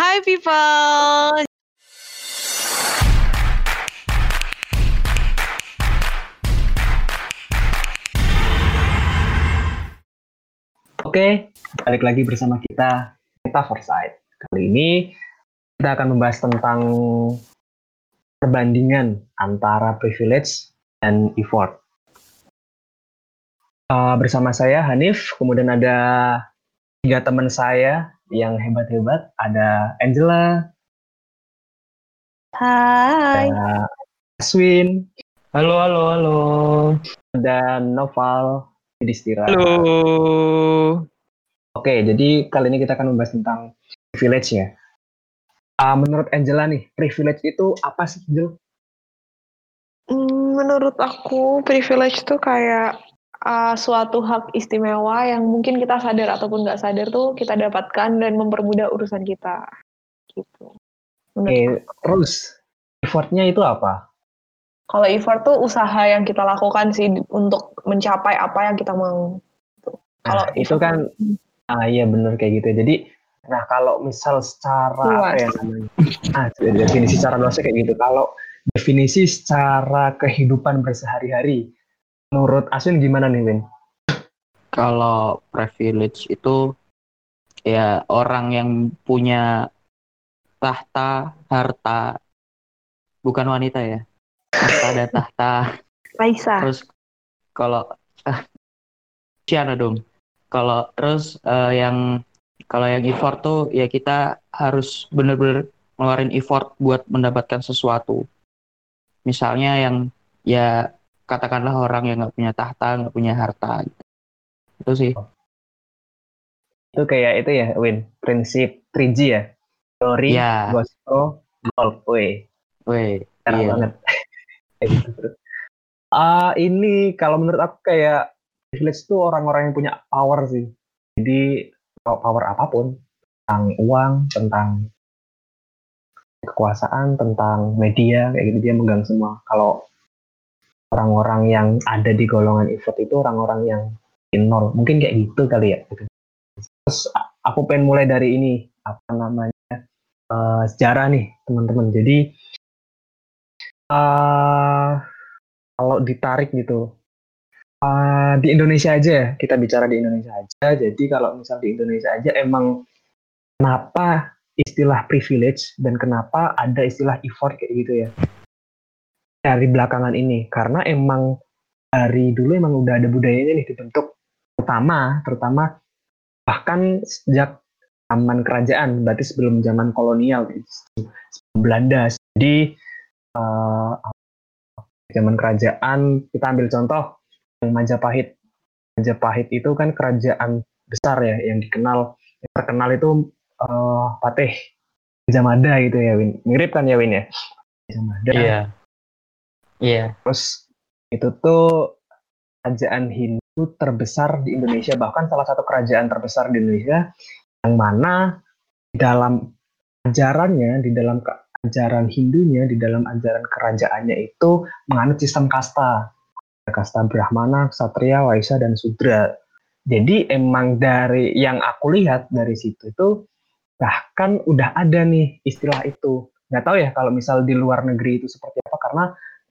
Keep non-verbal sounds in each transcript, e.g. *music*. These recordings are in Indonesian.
Hi people. Oke, balik lagi bersama kita, kita Foresight. Kali ini kita akan membahas tentang perbandingan antara privilege dan effort. Uh, bersama saya Hanif, kemudian ada tiga teman saya yang hebat-hebat. Ada Angela, Hai. ada Aswin, Halo, halo, halo. dan Noval Yudhistira. Halo. Oke, jadi kali ini kita akan membahas tentang privilege ya. Ah, menurut Angela nih, privilege itu apa sih, Angel? Hmm, Menurut aku, privilege tuh kayak uh, suatu hak istimewa yang mungkin kita sadar ataupun nggak sadar tuh kita dapatkan dan mempermudah urusan kita. Gitu. Oke, aku. terus effortnya itu apa? Kalau effort tuh usaha yang kita lakukan sih untuk mencapai apa yang kita mau. Gitu. Kalau Nah, itu kan, ah iya bener kayak gitu. Jadi, nah kalau misal secara apa ya namanya? Ah, definisi secara luasnya kayak gitu. Kalau definisi secara kehidupan bersehari-hari, menurut Aswin gimana nih, Win? Kalau privilege itu ya orang yang punya tahta, harta, bukan wanita ya. Tahta ada tahta. Raisa. Terus kalau ah, Ciana dong. Kalau terus eh, yang kalau yang effort tuh ya kita harus bener-bener ngeluarin effort buat mendapatkan sesuatu. Misalnya yang ya katakanlah orang yang nggak punya tahta, nggak punya harta. Gitu. Itu sih. Itu kayak itu ya, Win, prinsip 3G ya? Teori, Ya. gospel, Weh, Parah iya. banget. *laughs* Ah, ini kalau menurut aku kayak privilege itu orang-orang yang punya power sih. Jadi kalau power apa pun tentang uang, tentang kekuasaan, tentang media kayak gitu dia megang semua. Kalau orang-orang yang ada di golongan effort itu orang-orang yang nol. Mungkin kayak gitu kali ya. Terus aku pengen mulai dari ini apa namanya eh, sejarah nih teman-teman. Jadi eh kalau ditarik gitu eh, di Indonesia aja ya, kita bicara di Indonesia aja jadi kalau misal di Indonesia aja emang kenapa istilah privilege dan kenapa ada istilah effort kayak gitu ya dari belakangan ini karena emang dari dulu emang udah ada budayanya nih dibentuk terutama terutama bahkan sejak zaman kerajaan berarti sebelum zaman kolonial gitu, sebelum Belanda jadi eh, zaman kerajaan kita ambil contoh yang Majapahit. Majapahit itu kan kerajaan besar ya yang dikenal yang terkenal itu eh, Patih Jamada gitu ya Win. Mirip kan ya Win ya? Jamada. Iya. Iya. Terus itu tuh kerajaan Hindu terbesar di Indonesia bahkan salah satu kerajaan terbesar di Indonesia yang mana di dalam ajarannya di dalam ajaran Hindunya di dalam ajaran kerajaannya itu menganut sistem kasta kasta Brahmana, Ksatria, Waisya dan Sudra. Jadi emang dari yang aku lihat dari situ itu bahkan udah ada nih istilah itu. Nggak tahu ya kalau misal di luar negeri itu seperti apa karena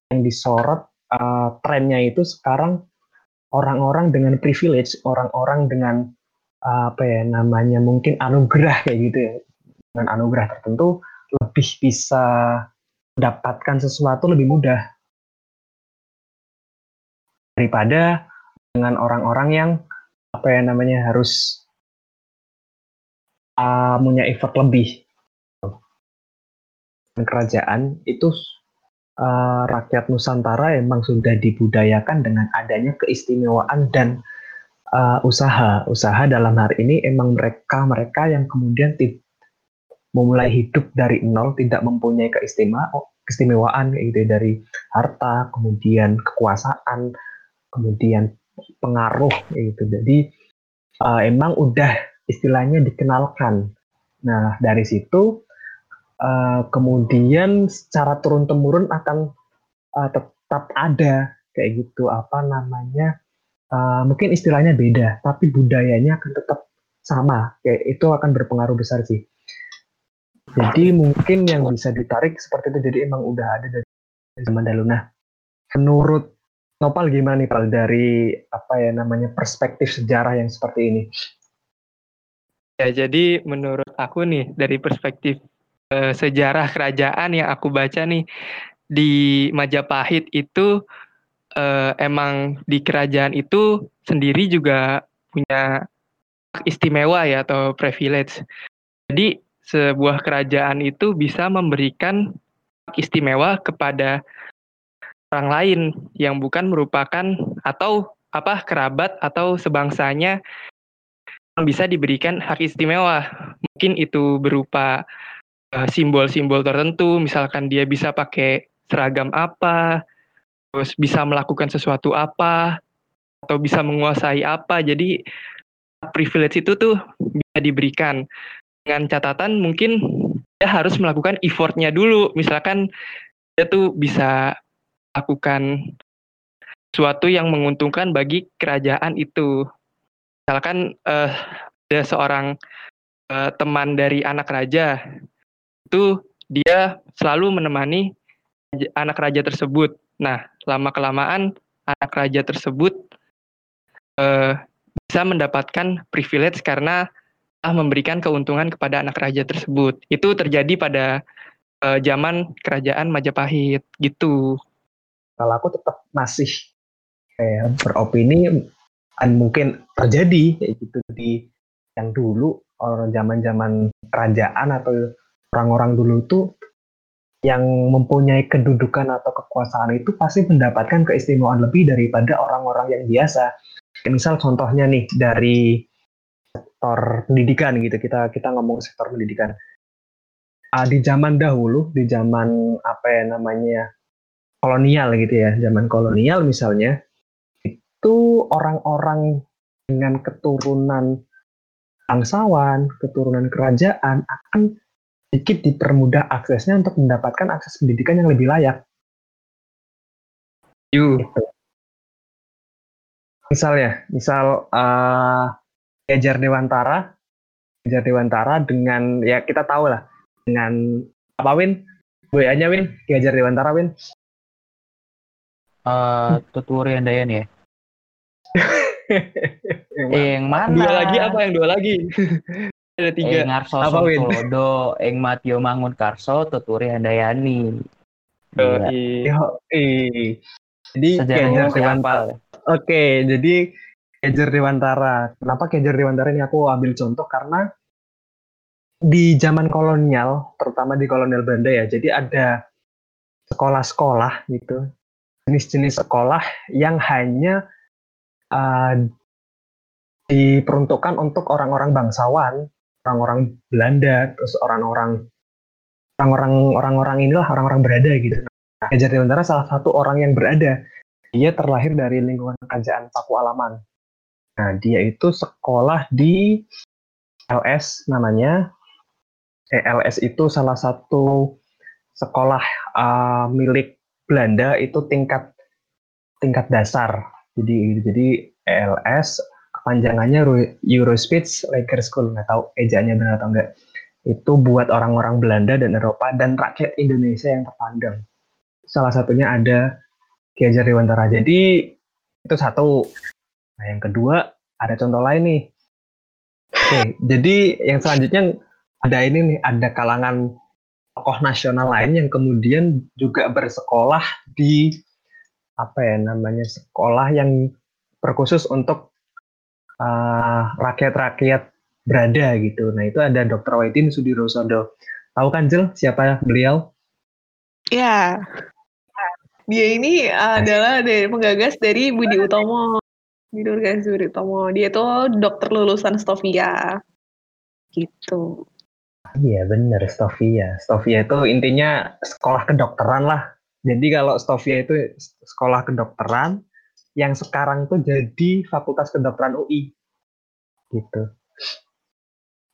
yang disorot uh, trennya itu sekarang orang-orang dengan privilege, orang-orang dengan uh, apa ya namanya mungkin anugerah kayak gitu ya. Dengan anugerah tertentu lebih bisa mendapatkan sesuatu lebih mudah daripada dengan orang-orang yang apa ya namanya harus uh, punya effort lebih. Dan kerajaan itu uh, rakyat Nusantara emang sudah dibudayakan dengan adanya keistimewaan dan uh, usaha. Usaha dalam hari ini emang mereka mereka yang kemudian memulai hidup dari nol, tidak mempunyai keistimewaan, keistimewaan kayak gitu ya, dari harta, kemudian kekuasaan, kemudian pengaruh kayak gitu. Jadi uh, emang udah istilahnya dikenalkan. Nah dari situ uh, kemudian secara turun temurun akan uh, tetap ada kayak gitu apa namanya uh, mungkin istilahnya beda tapi budayanya akan tetap sama kayak itu akan berpengaruh besar sih Jadi mungkin yang bisa ditarik seperti itu. Jadi emang udah ada dari zaman dahulu. Nah, menurut Nopal gimana nih Pal dari apa ya namanya perspektif sejarah yang seperti ini? Ya, jadi menurut aku nih dari perspektif uh, sejarah kerajaan yang aku baca nih di Majapahit itu uh, emang di kerajaan itu sendiri juga punya istimewa ya atau privilege. Jadi sebuah kerajaan itu bisa memberikan istimewa kepada orang lain yang bukan merupakan atau apa kerabat atau sebangsanya bisa diberikan hak istimewa. Mungkin itu berupa eh, simbol-simbol uh, tertentu, misalkan dia bisa pakai seragam apa, terus bisa melakukan sesuatu apa, atau bisa menguasai apa. Jadi privilege itu tuh bisa diberikan dengan catatan mungkin dia harus melakukan effortnya dulu. Misalkan dia tuh bisa lakukan sesuatu yang menguntungkan bagi kerajaan itu. Misalkan uh, ada seorang uh, teman dari anak raja, itu dia selalu menemani anak raja tersebut. Nah, lama kelamaan anak raja tersebut uh, bisa mendapatkan privilege karena telah memberikan keuntungan kepada anak raja tersebut. Itu terjadi pada uh, zaman kerajaan Majapahit gitu kalau aku tetap masih kayak beropini dan mungkin terjadi kayak gitu di yang dulu orang zaman-zaman kerajaan atau orang-orang dulu itu yang mempunyai kedudukan atau kekuasaan itu pasti mendapatkan keistimewaan lebih daripada orang-orang yang biasa. Misal contohnya nih dari sektor pendidikan gitu kita kita ngomong sektor pendidikan. Uh, di zaman dahulu, di zaman apa ya namanya kolonial gitu ya, zaman kolonial misalnya, itu orang-orang dengan keturunan bangsawan, keturunan kerajaan akan sedikit dipermudah aksesnya untuk mendapatkan akses pendidikan yang lebih layak. Gitu. Misalnya, misal uh, Kejar Dewantara, Kejar Dewantara dengan ya kita tahu lah dengan apa Win? WA-nya Win, Kejar Dewantara Win uh, tuturi Handayani ya? *laughs* yang mana? Dua lagi apa yang dua lagi? Ada tiga. Eng Arso Tulodo, Eng Matio Mangun Karso, Tuturi Handayani. Oh, iya. Jadi Kejar Dewantara. Oke, jadi Kejar Dewantara. Kenapa Kejar Dewantara ini aku ambil contoh karena di zaman kolonial, terutama di kolonial Belanda ya, jadi ada sekolah-sekolah gitu jenis-jenis sekolah yang hanya uh, diperuntukkan untuk orang-orang bangsawan, orang-orang Belanda, terus orang-orang orang-orang orang-orang inilah orang-orang berada gitu. Nah, Dewantara salah satu orang yang berada. Dia terlahir dari lingkungan kerajaan Paku Alaman. Nah, dia itu sekolah di LS namanya. Eh, LS itu salah satu sekolah uh, milik Belanda itu tingkat tingkat dasar. Jadi jadi ELS kepanjangannya Eurospeech Lager School nggak tahu ejaannya benar atau enggak. Itu buat orang-orang Belanda dan Eropa dan rakyat Indonesia yang terpandang. Salah satunya ada Ki Hajar Dewantara. Jadi itu satu. Nah yang kedua ada contoh lain nih. Oke, jadi yang selanjutnya ada ini nih, ada kalangan tokoh nasional lain yang kemudian juga bersekolah di apa ya namanya sekolah yang berkhusus untuk uh, rakyat-rakyat berada gitu. Nah itu ada Dr. Waitin Sudirosodo. Tahu kan Jel siapa beliau? Ya, dia ini adalah dari penggagas dari Budi Utomo. Budi Budi Utomo. Dia itu dokter lulusan Stovia. Gitu. Iya bener Stovia. Stovia itu intinya sekolah kedokteran lah. Jadi kalau Stovia itu sekolah kedokteran yang sekarang tuh jadi Fakultas Kedokteran UI. Gitu.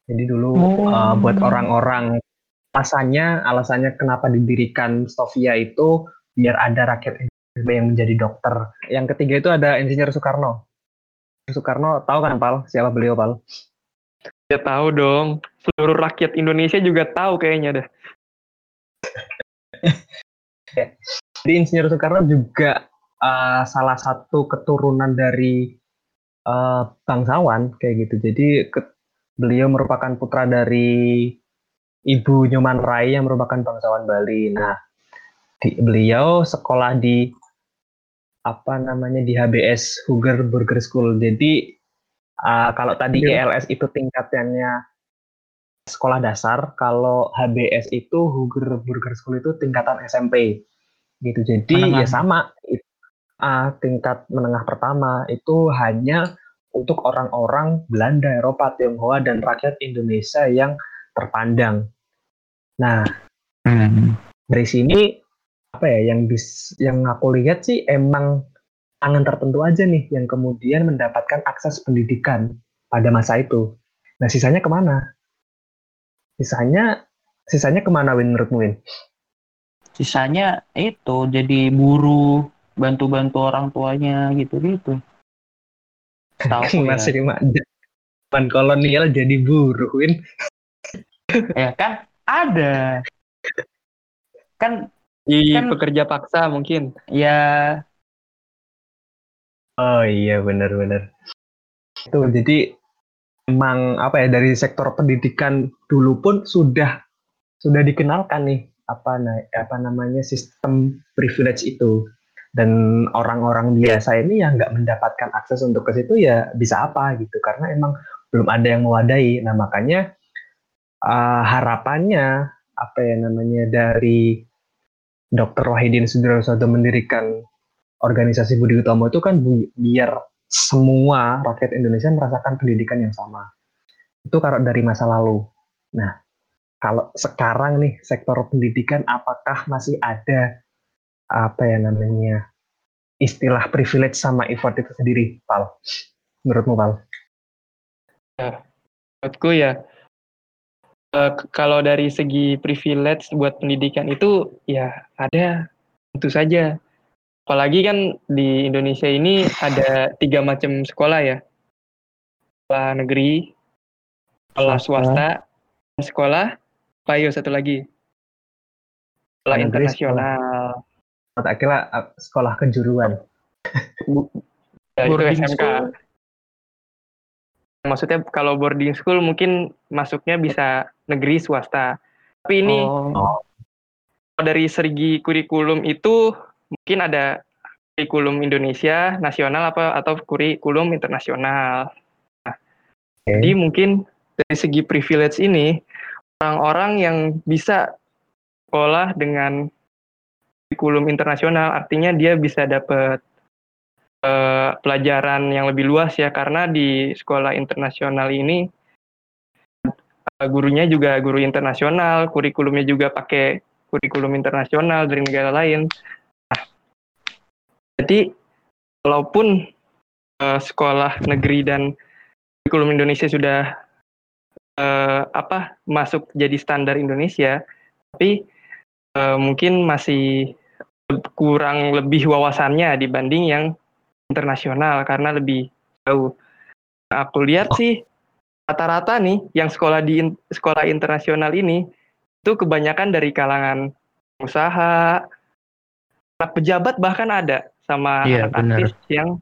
Jadi dulu oh. uh, buat orang-orang alasannya alasannya kenapa didirikan Stovia itu biar ada rakyat yang menjadi dokter. Yang ketiga itu ada Insinyur Soekarno. Soekarno tahu kan Pal? Siapa beliau Pal? Ya tahu dong seluruh rakyat Indonesia juga tahu kayaknya dah. *laughs* Jadi Insinyur Soekarno juga uh, salah satu keturunan dari uh, bangsawan kayak gitu. Jadi ke, beliau merupakan putra dari Ibu Nyoman Rai yang merupakan bangsawan Bali. Nah, di, beliau sekolah di apa namanya di HBS Huger Burger School. Jadi uh, kalau tadi yeah. ELS itu tingkatannya sekolah dasar, kalau HBS itu Huger Burger School itu tingkatan SMP gitu. Jadi menengah. ya sama uh, tingkat menengah pertama itu hanya untuk orang-orang Belanda, Eropa, Tionghoa dan rakyat Indonesia yang terpandang. Nah, hmm. dari sini apa ya yang bis yang aku lihat sih emang tangan tertentu aja nih yang kemudian mendapatkan akses pendidikan pada masa itu. Nah, sisanya ke mana? Sisanya sisanya ke mana Win menurutmu Win? sisanya itu jadi buruh bantu-bantu orang tuanya gitu-gitu. Tahu *laughs* masih ya. zaman kolonial jadi buruh, Win. *laughs* ya kan ada. Kan di kan, pekerja paksa mungkin. Ya. Oh iya benar-benar. Itu jadi emang apa ya dari sektor pendidikan dulu pun sudah sudah dikenalkan nih apa apa namanya sistem privilege itu dan orang-orang biasa ini yang nggak mendapatkan akses untuk ke situ ya bisa apa gitu. Karena emang belum ada yang mewadai nah makanya uh, harapannya apa ya namanya dari Dr. Wahidin Sudarsono mendirikan organisasi Budi Utomo itu kan biar semua rakyat Indonesia merasakan pendidikan yang sama. Itu kalau dari masa lalu. Nah kalau sekarang nih sektor pendidikan apakah masih ada apa ya namanya istilah privilege sama effort itu sendiri, Pal? Menurutmu, Pal? Ya, menurutku ya uh, kalau dari segi privilege buat pendidikan itu ya ada tentu saja. Apalagi kan di Indonesia ini ada tiga macam sekolah ya. Sekolah negeri, sekolah swasta, sekolah Payo satu lagi. Sekolah internasional. Tak kira uh, sekolah kejuruan. ya, itu SMK. School. Maksudnya kalau boarding school mungkin masuknya bisa negeri swasta. Tapi ini oh. dari segi kurikulum itu mungkin ada kurikulum Indonesia nasional apa atau kurikulum internasional. Nah, okay. Jadi mungkin dari segi privilege ini orang-orang yang bisa sekolah dengan kurikulum internasional. Artinya dia bisa dapat uh, pelajaran yang lebih luas ya karena di sekolah internasional ini uh, gurunya juga guru internasional kurikulumnya juga pakai kurikulum internasional dari negara lain. Nah, jadi walaupun uh, sekolah negeri dan kurikulum Indonesia sudah uh, apa masuk jadi standar Indonesia, tapi uh, mungkin masih kurang lebih wawasannya dibanding yang internasional karena lebih jauh. Nah, aku lihat oh. sih rata-rata nih yang sekolah di in, sekolah internasional ini itu kebanyakan dari kalangan usaha, anak pejabat bahkan ada sama yeah, anak artis yang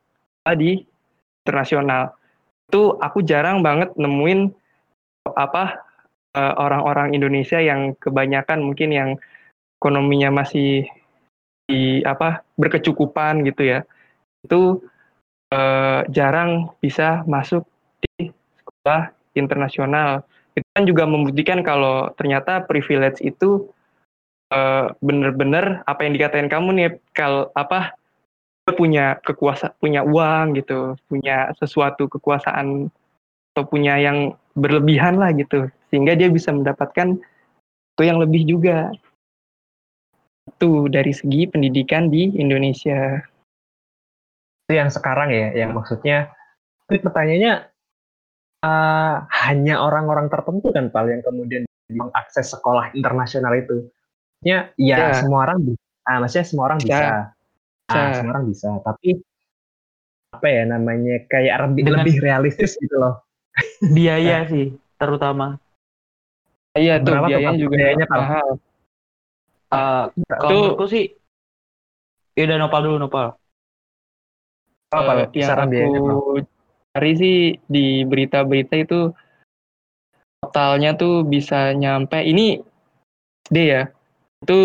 di internasional. Itu aku jarang banget nemuin apa uh, orang-orang Indonesia yang kebanyakan mungkin yang ekonominya masih di apa berkecukupan gitu ya itu uh, jarang bisa masuk di sekolah internasional. Itu kan juga membuktikan kalau ternyata privilege itu uh, bener-bener apa yang dikatain kamu nih kalau apa punya kekuasaan punya uang gitu punya sesuatu kekuasaan atau punya yang berlebihan lah gitu sehingga dia bisa mendapatkan itu yang lebih juga itu dari segi pendidikan di Indonesia. Itu yang sekarang ya yang maksudnya. Tapi pertanyaannya uh, hanya orang-orang tertentu kan Pak yang kemudian mengakses sekolah internasional itu? Ya ya, ya. semua orang bisa. Ah, maksudnya semua orang bisa. ya. Ah, semua orang bisa. Tapi apa ya namanya kayak lebih, lebih realistis gitu loh. Biaya *laughs* sih terutama. Iya tuh biayanya juga Biayanya, Pak? mahal. Eh, kalau Itu- menurutku sih, ya udah nopal dulu nopal. Apa Pak? yang aku cari sih di berita-berita itu totalnya tuh bisa nyampe ini SD ya itu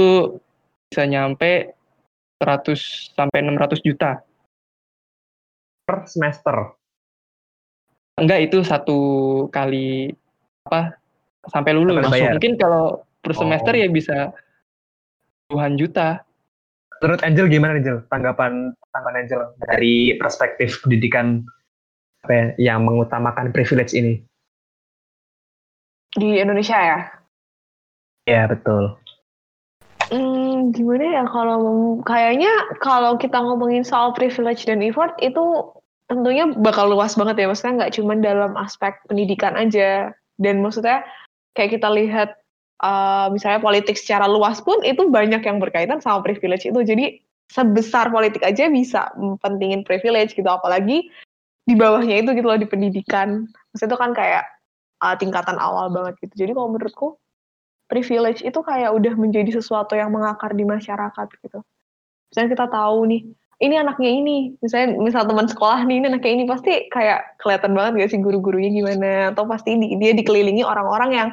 bisa nyampe 100 sampai 600 juta per semester. enggak itu satu kali apa sampai lulus Sampai mungkin kalau per Oh. semester ya bisa puluhan juta Menurut Angel gimana Angel? Tanggapan tanggapan Angel dari perspektif pendidikan apa ya, yang mengutamakan privilege ini? Di Indonesia ya? Ya betul. Hmm, gimana ya kalau kayaknya kalau kita ngomongin soal privilege dan effort itu tentunya bakal luas banget ya maksudnya nggak cuma dalam aspek pendidikan aja dan maksudnya kayak kita lihat uh, misalnya politik secara luas pun itu banyak yang berkaitan sama privilege itu. Jadi sebesar politik aja bisa pentingin privilege gitu. Apalagi di bawahnya itu gitu loh di pendidikan. Maksudnya itu kan kayak uh, tingkatan awal banget gitu. Jadi kalau menurutku privilege itu kayak udah menjadi sesuatu yang mengakar di masyarakat gitu. Misalnya kita tahu nih, ini anaknya ini, misalnya misal teman sekolah nih, ini anaknya ini. Pasti kayak kelihatan banget gak sih guru-gurunya gimana, atau pasti di- dia dikelilingi orang-orang yang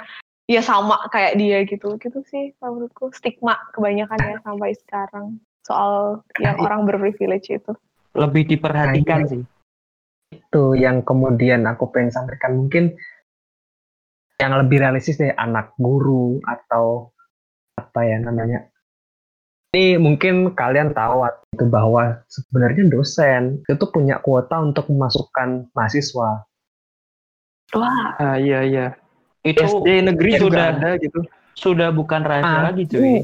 ya sama kayak dia gitu, gitu sih menurutku stigma kebanyakan ya sampai sekarang soal yang orang berprivilege itu. Lebih diperhatikan Kayaknya- sih. Itu yang kemudian aku pengen sampaikan mungkin yang lebih realistis deh anak guru atau apa ya namanya. Ini mungkin kalian tahu itu bahwa sebenarnya dosen itu punya kuota untuk memasukkan mahasiswa. Wah, ah iya iya Itu SD negeri Ya, juga sudah ada gitu sudah bukan rahasia Ah. lagi cuy.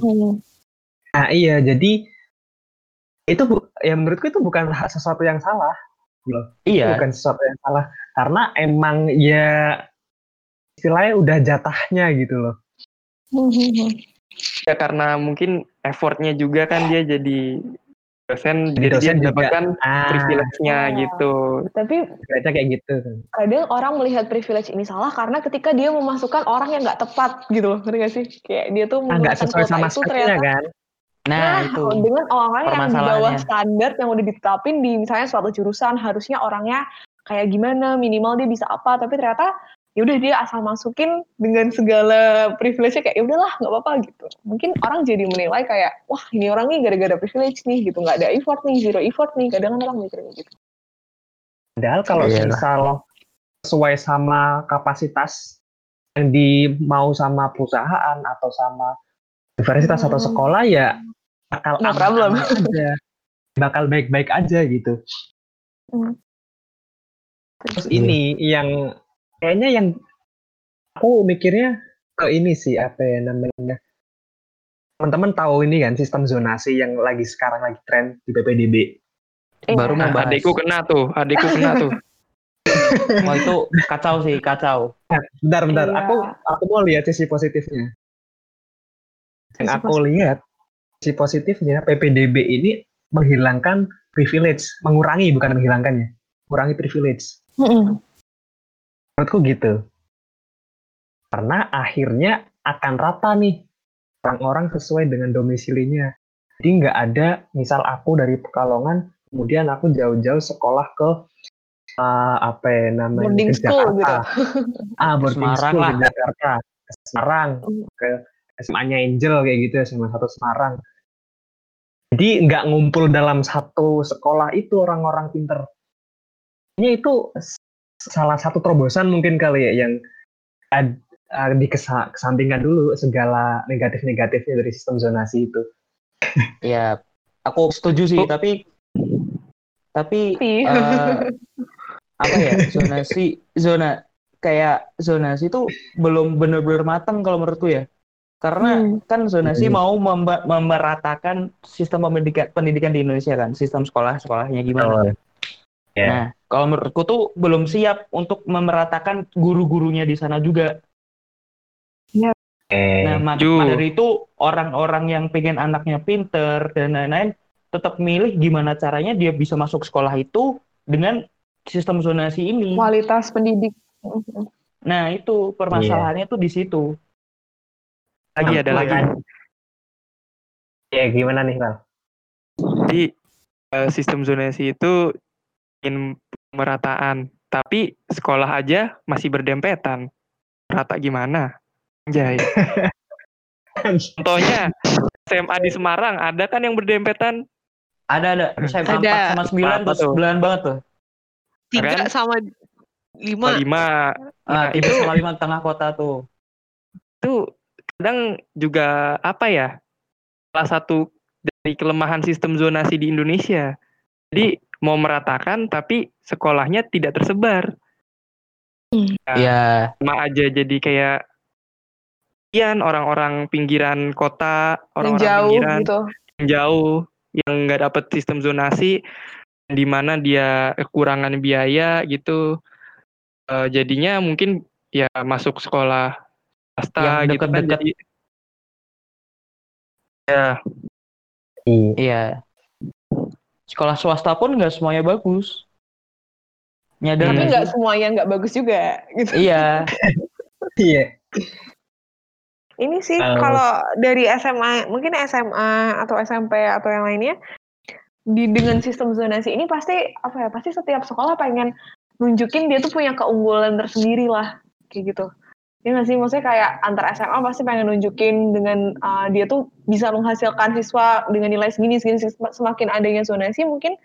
Nah iya jadi itu bu- ya menurutku itu bukan sesuatu yang salah. Iya. bukan sesuatu yang salah karena emang ya istilahnya udah jatahnya gitu loh ya karena mungkin effortnya juga kan dia jadi dosen Jadi jadi dosen dia mendapatkan ah privilege-nya Ah. gitu tapi kayaknya kayak gitu kadang orang melihat privilege ini salah karena ketika dia memasukkan orang yang nggak tepat gitu loh, ngerti gak sih? Kayak dia tuh ah, nggak sesuai sama itu ternyata kan Nah, Nah, itu. dengan orang yang di bawah standar yang udah ditetapin di misalnya suatu jurusan harusnya orangnya kayak gimana minimal dia bisa apa tapi ternyata ya udah dia asal masukin dengan segala privilege kayak ya udahlah nggak apa-apa gitu mungkin orang jadi menilai kayak wah ini orang nih gara-gara privilege nih gitu nggak ada effort nih zero effort nih kadang orang mikirnya gitu padahal kalau Iyalah. misal sesuai sama kapasitas yang di mau sama perusahaan atau sama universitas atau Hmm. sekolah ya bakal No problem. aja bakal baik-baik aja gitu Hmm. Terus ini yang kayaknya yang aku mikirnya ke ini sih apa ya namanya teman-teman tahu ini kan sistem zonasi yang lagi sekarang lagi tren di PPDB. Iya. Baru mau Nah, bahas. adikku kena tuh adikku kena tuh *laughs* Oh itu kacau sih, kacau. Bentar bentar, Iya. aku aku mau lihat sisi positifnya. Yang Sisi aku lihat sisi positifnya PPDB ini menghilangkan privilege, mengurangi bukan menghilangkannya, mengurangi privilege. Menurutku gitu. Karena akhirnya akan rata nih orang-orang sesuai dengan domisilinya. Jadi nggak ada, misal aku dari Pekalongan, kemudian aku jauh-jauh sekolah ke eh, apa ya namanya Boarding ke school Jakarta. gitu. Ah, boarding Semarang school lah. ke Jakarta, ke Semarang, Hmm. ke SMA-nya Angel kayak gitu, SMA satu Semarang. Jadi nggak ngumpul dalam satu sekolah itu orang-orang pinter. Ini itu salah satu terobosan mungkin kali ya yang ad, uh, dikesampingkan dulu segala negatif-negatifnya dari sistem zonasi itu. Ya, aku setuju sih, Oh. tapi tapi eh, apa ya zonasi zona kayak zonasi itu belum benar-benar matang kalau menurutku ya karena Hmm. kan zonasi Hmm. mau memba- memeratakan sistem pendidikan pendidikan di Indonesia kan sistem sekolah sekolahnya gimana Ya. nah kalau menurutku tuh belum siap untuk memeratakan guru-gurunya di sana juga Eh, nah maka Setuju. maka dari itu orang-orang yang pengen anaknya pinter dan lain-lain tetap milih gimana caranya dia bisa masuk sekolah itu dengan sistem zonasi ini kualitas pendidik. Nah, itu permasalahannya tuh di situ. lagi ada lagi. Ya gimana nih Val? Jadi eh, sistem zonasi itu pemerataan, tapi sekolah aja masih berdempetan. Rata gimana? Anjay. *laughs* Contohnya SMA di Semarang ada kan yang berdempetan? Ada ada. Saya Ada. 4 sama 9 Apa tuh tuh? 9 banget tuh. Tiga Kan? sama lima. Lima. Ah, Nah, tiga itu sama lima tengah kota tuh. itu kadang juga apa ya? Salah satu dari kelemahan sistem zonasi di Indonesia. Jadi mau meratakan tapi sekolahnya tidak tersebar. Iya. sama aja jadi kayak Ian orang-orang pinggiran kota, yang orang-orang jauh pinggiran gitu. yang jauh yang nggak dapet sistem zonasi di mana dia kekurangan biaya gitu Eh, jadinya mungkin ya masuk sekolah swasta gitu kan jadi ya Iya. Sekolah swasta pun nggak semuanya bagus. Nyadar. Tapi nggak semuanya nggak bagus juga. Gitu. Iya. *laughs* Iya. Ini sih Oh. kalau dari SMA, mungkin SMA atau SMP atau yang lainnya, di dengan sistem zonasi ini pasti apa ya? Pasti setiap sekolah pengen nunjukin dia tuh punya keunggulan tersendiri lah, kayak gitu. Ya nggak sih, maksudnya kayak antar SMA pasti pengen nunjukin dengan uh, dia tuh bisa menghasilkan siswa dengan nilai segini, segini, semakin adanya zonasi mungkin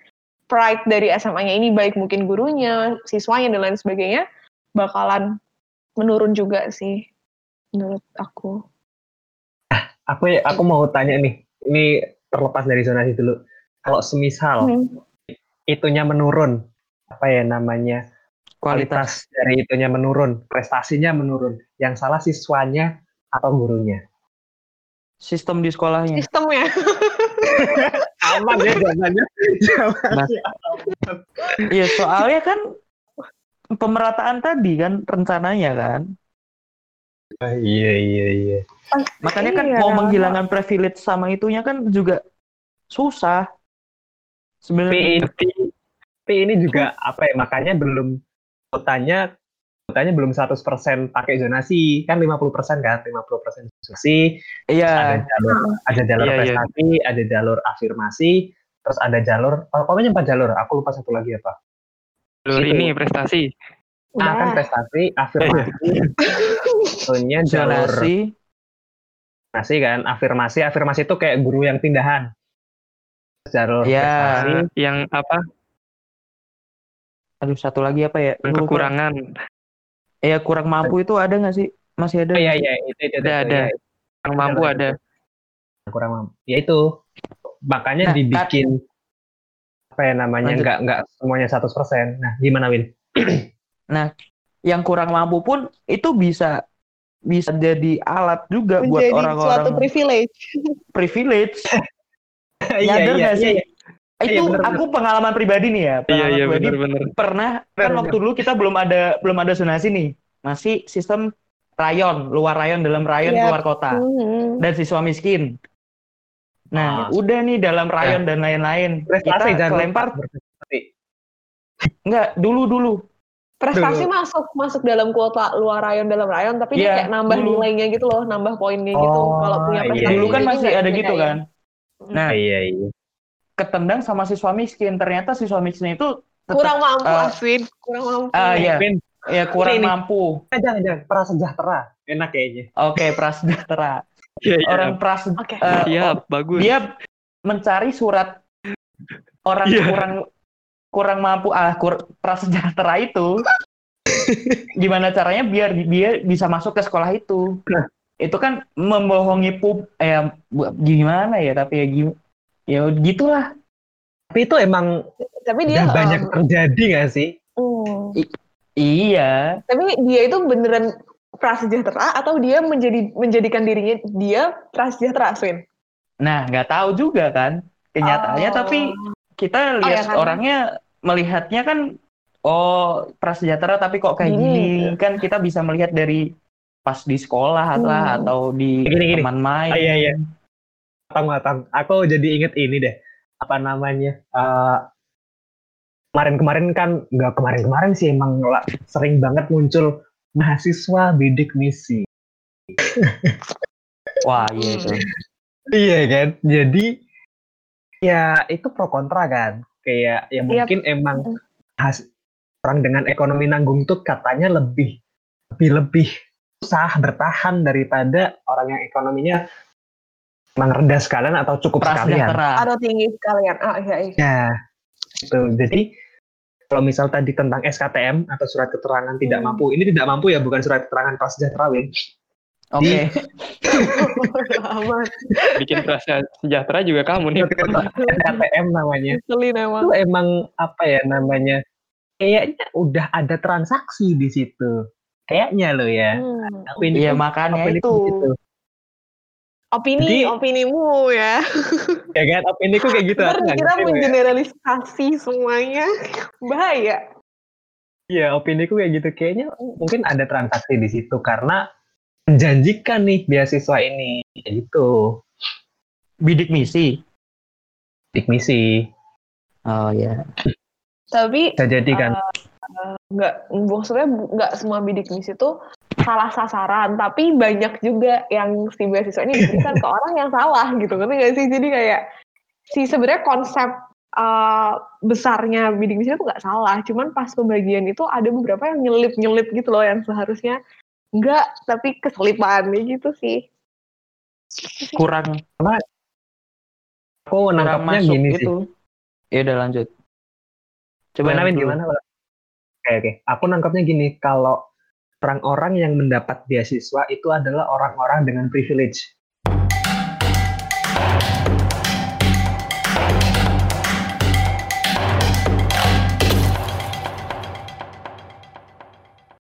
pride dari SMA-nya ini baik mungkin gurunya, siswanya dan lain sebagainya bakalan menurun juga sih menurut aku. Aku aku mau tanya nih. Ini terlepas dari zonasi dulu. Kalau semisal Hmm. itunya menurun, apa ya namanya? Kualitas. Dari itunya menurun, prestasinya menurun. Yang salah siswanya atau gurunya? Sistem di sekolahnya. Sistemnya. *laughs* Aman ya jawabannya. Jawabannya Iya, soalnya kan pemerataan tadi kan rencananya kan. Ah, iya iya iya. Makanya kan Iya. mau menghilangkan privilege sama itunya kan juga susah. Sebenarnya Tapi, tapi ini juga apa ya? Makanya belum kotanya kotanya belum 100% pakai zonasi. Kan 50% kan? 50% zonasi. Ada iya jalur ada jalur Iya, iya. prestasi ada jalur afirmasi terus ada jalur oh, pokoknya empat jalur. Aku lupa satu lagi apa. Jalur ini prestasi? Nah kan Udah. prestasi afirmasi. Tentunya jalur zonasi. zonasi kan? Afirmasi afirmasi itu kayak guru yang pindahan. Jalur Iya. prestasi. yang apa Aduh satu lagi apa ya? kekurangan Iya kurang mampu itu ada nggak sih? Masih ada? oh, iya sih? iya itu itu, itu, Ada, ada. ya, yang mampu Jalur ada kurang mampu ya itu makanya Nah, dibikin apa ya namanya nggak nggak semuanya 100% nah gimana Win *clears throat* Yang kurang mampu pun itu bisa bisa jadi alat juga buat menjadi suatu orang-orang privilege. *laughs* privilege. *laughs* iya Nyadar iya nggak iya sih? iya. Itu Iya, bener, aku pengalaman pribadi nih ya. iya Pengalaman iya pribadi benar-benar pernah kan Bener, waktu dulu kita belum ada belum ada zonasi nih. Masih sistem rayon, luar rayon, dalam rayon, Iya. keluar kota. Mhm. Dan siswa miskin. Nah, Ah. udah nih dalam rayon dan lain-lain. prestasi Kita jangan berprestasi. enggak dulu dulu. Prestasi masuk masuk dalam kuota luar rayon dalam rayon, tapi dia Iya, kayak nambah dulu. nilainya gitu loh, nambah poinnya gitu. Oh, Kalau punya iya, prestasi dulu kan masih ada gitu kan. Nah, iya iya ketendang sama siswa miskin. Ternyata siswa miskin itu tetap, kurang mampu, eh, Aswin, kurang mampu. ah iya, Win, ya kurang Ini, mampu. Eh, jangan jangan prasejahtera enak kayaknya Oke, prasejahtera. iya iya Orang pras Oke. eh, siap bagus dia mencari surat orang Iya. kurang kurang mampu ah kur, prasejahtera itu *laughs* gimana caranya biar dia bisa masuk ke sekolah itu Nah. itu kan membohongi pub eh gimana ya tapi ya gim- ya gitulah tapi itu emang tapi udah dia banyak em, terjadi nggak sih hmm. iya tapi dia itu beneran prasejahtera atau dia menjadi menjadikan dirinya dia prasejahtera, Aswin? nah nggak tahu juga kan kenyataannya Oh. tapi kita lihat ya kan? orangnya melihatnya kan oh prasejahtera tapi kok kayak Gini. gini kan kita bisa melihat dari pas di sekolah lah Hmm. atau di Gini, gini. teman main Ah, iya, iya. Matang matang aku jadi inget ini deh apa namanya eh, kemarin-kemarin kan nggak kemarin-kemarin sih emang sering banget muncul mahasiswa bidik misi *laughs* Wah, iya itu. Iya kan? Jadi ya itu pro kontra kan. Kayak ya mungkin emang has, orang dengan ekonomi nanggung tuh katanya lebih lebih lebih susah bertahan daripada orang yang ekonominya emang rendah sekalian atau cukup sekalian. Atau tinggi sekalian. Ah, iya, iya. Ya, itu. Jadi kalau misal tadi tentang SKTM atau surat keterangan tidak Hmm. mampu, ini tidak mampu ya, bukan surat keterangan prasejahtera, Win. Oke. Aman. *laughs* Bikin rasa sejahtera juga kamu nih. SKTM namanya. Emang. Itu emang apa ya namanya? Kayaknya udah ada transaksi di situ. Kayaknya lo ya. Hmm. Opini Iya makanya itu. gitu. Opini, Jadi- opinimu ya. *laughs* Ya kan, opini ku kayak gitu. Nggak kita ngerti, Win. mengeneralisasi semuanya. Bahaya. Iya, opini ku kayak gitu. Kayaknya mungkin ada transaksi di situ karena menjanjikan nih beasiswa ini. Kayak gitu. Bidik misi. Dik misi. Oh ya. Tapi Bisa jadi kan. Nggak maksudnya bu- nggak semua bidik misi itu salah sasaran tapi banyak juga yang si beasiswa ini diberikan ke orang yang salah gitu ngerti nggak sih jadi kayak si sebenarnya konsep uh, besarnya bidik misi itu nggak salah cuman pas pembagian itu ada beberapa yang nyelip nyelip gitu loh yang seharusnya nggak tapi keselipan gitu sih Kurang Aku kurang nangkapnya masuk gini itu. sih. Ya udah lanjut. Coba dulu. Gimana? Oke, oke. Aku nangkapnya gini, kalau orang-orang yang mendapat beasiswa itu adalah orang-orang dengan privilege.